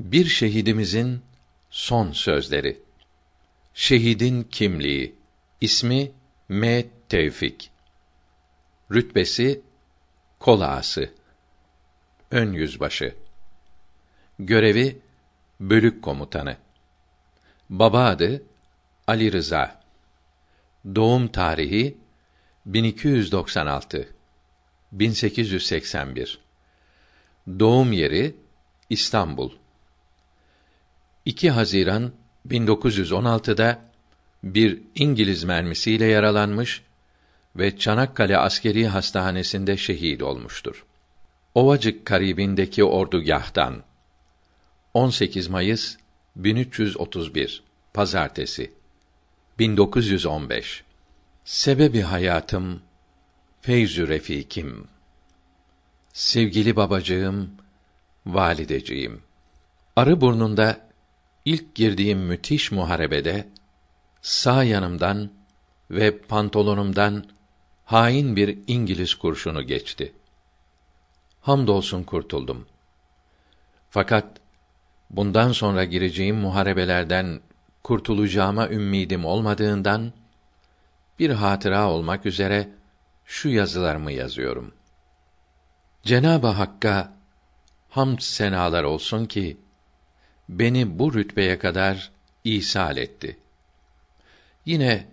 Bir şehidimizin son sözleri. Şehidin kimliği. İsmi M. Tevfik. Rütbesi kol ağası. Ön yüzbaşı. Görevi bölük komutanı. Baba adı Ali Rıza. Doğum tarihi 1296 1881 Doğum yeri İstanbul 2 Haziran 1916'da bir İngiliz mermisiyle yaralanmış ve Çanakkale Askeri Hastanesi'nde şehit olmuştur. Ovacık karibindeki ordugahtan 18 Mayıs 1331 Pazartesi 1915 Sebebi hayatım feyzü refikim. Sevgili babacığım valideciğim arı burnunda ilk girdiğim müthiş muharebede sağ yanımdan ve pantolonumdan hain bir İngiliz kurşunu geçti. Hamdolsun kurtuldum. Fakat bundan sonra gireceğim muharebelerden kurtulacağıma ümmidim olmadığından bir hatıra olmak üzere şu yazılarımı yazıyorum. Cenab-ı Hakk'a hamd senalar olsun ki beni bu rütbeye kadar ihsal etti. Yine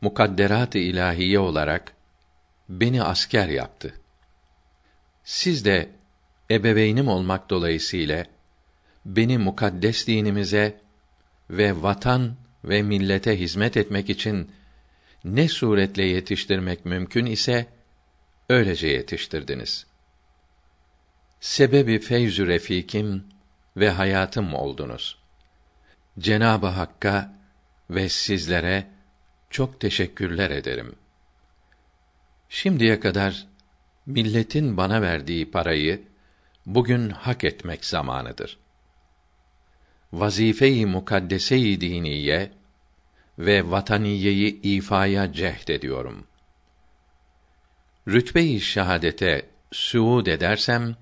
mukadderat-ı ilahiye olarak beni asker yaptı. Siz de ebeveynim olmak dolayısıyla beni mukaddes dinimize ve vatan ve millete hizmet etmek için ne suretle yetiştirmek mümkün ise öylece yetiştirdiniz. Sebebi feyzü refikim ve hayatım oldunuz. Cenabı Hakk'a ve sizlere çok teşekkürler ederim. Şimdiye kadar milletin bana verdiği parayı bugün hak etmek zamanıdır. Vazife-i mukaddese-i diniye ve vataniyeyi ifaya cehd ediyorum. Rütbe-i şehadete suud edersem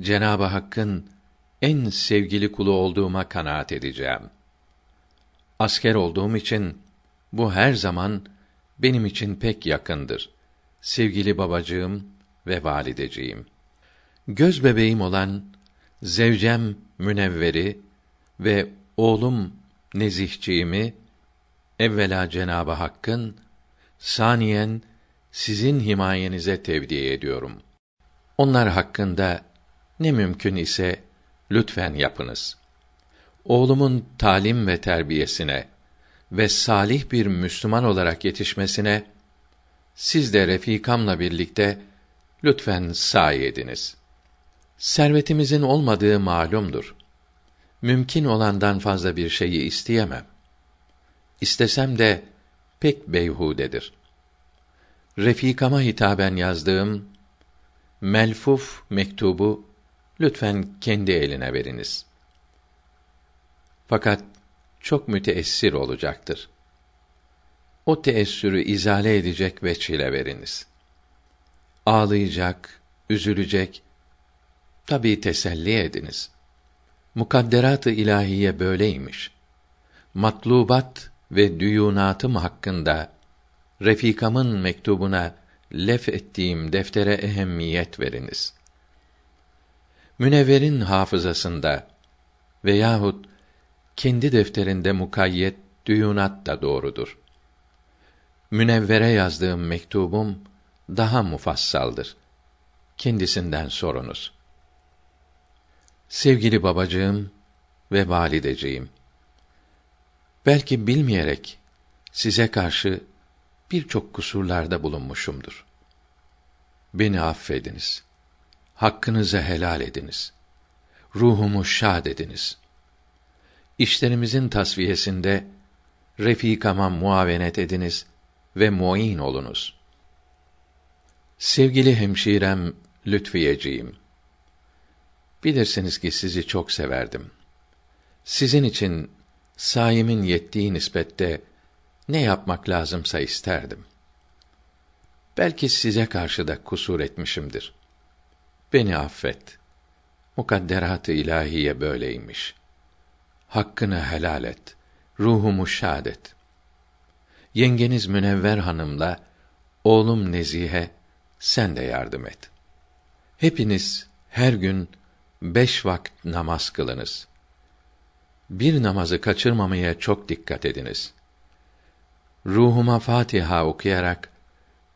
Cenabı Hakk'ın en sevgili kulu olduğuma kanaat edeceğim. Asker olduğum için bu her zaman benim için pek yakındır. Sevgili babacığım ve valideciğim. Göz bebeğim olan zevcem Münevveri ve oğlum Nezihciğimi evvela Cenabı Hakk'ın saniyen sizin himayenize tevdi ediyorum. Onlar hakkında ne mümkün ise lütfen yapınız. Oğlumun talim ve terbiyesine ve salih bir Müslüman olarak yetişmesine siz de refikamla birlikte lütfen sahi ediniz. Servetimizin olmadığı malumdur. Mümkün olandan fazla bir şeyi isteyemem. İstesem de pek beyhudedir. Refikama hitaben yazdığım melfuf mektubu lütfen kendi eline veriniz. Fakat çok müteessir olacaktır. O teessürü izale edecek veç ile veriniz. Ağlayacak, üzülecek, tabii teselli ediniz. Mukadderat-ı ilahiye böyleymiş. Matlubat ve düyunatım hakkında refikamın mektubuna lef ettiğim deftere ehemmiyet veriniz. Münevver'in hafızasında veyahut kendi defterinde mukayyet düyunat da doğrudur. Münevvere yazdığım mektubum daha mufassaldır. Kendisinden sorunuz. Sevgili babacığım ve valideciğim, belki bilmeyerek size karşı birçok kusurlarda bulunmuşumdur. Beni affediniz. Hakkınızı helal ediniz. Ruhumu şad ediniz. İşlerimizin tasfiyesinde refikama muavenet ediniz ve muin olunuz. Sevgili hemşirem Lütfiyeciğim, bilirsiniz ki sizi çok severdim. Sizin için saimin yettiği nispette ne yapmak lazımsa isterdim. Belki size karşı da kusur etmişimdir. Beni affet. Mukadderat-ı ilahiye böyleymiş. Hakkını helal et. Ruhumu şad et. Yengeniz Münevver hanımla oğlum Nezihe sen de yardım et. Hepiniz her gün beş vakit namaz kılınız. Bir namazı kaçırmamaya çok dikkat ediniz. Ruhuma Fatiha okuyarak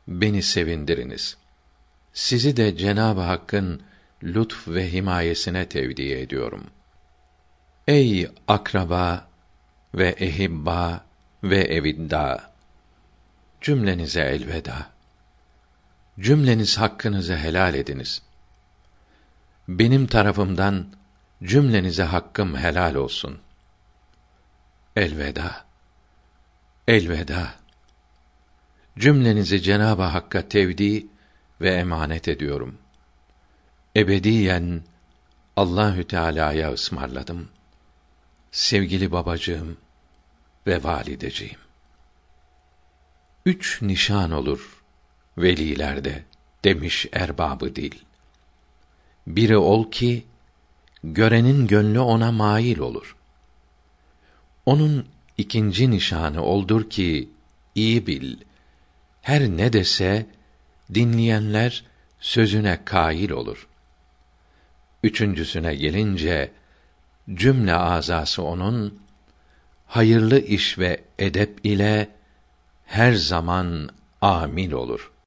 beni sevindiriniz. Sizi de Cenab-ı Hakk'ın lütf ve himayesine tevdi ediyorum. Ey akraba ve ehibba ve evidda cümlenize elveda. Cümleniz hakkınızı helal ediniz. Benim tarafımdan cümlenize hakkım helal olsun. Elveda. Elveda. Cümlenizi Cenab-ı Hakk'a tevdi ve emanet ediyorum. Ebediyen Allahü Teala'ya ısmarladım. Sevgili babacığım ve valideciğim. Üç nişan olur velilerde demiş erbabı dil. Biri ol ki görenin gönlü ona mail olur. Onun ikinci nişanı oldur ki iyi bil. Her ne dese dinleyenler sözüne kail olur. Üçüncüsüne gelince cümle azası onun hayırlı iş ve edep ile her zaman amil olur.''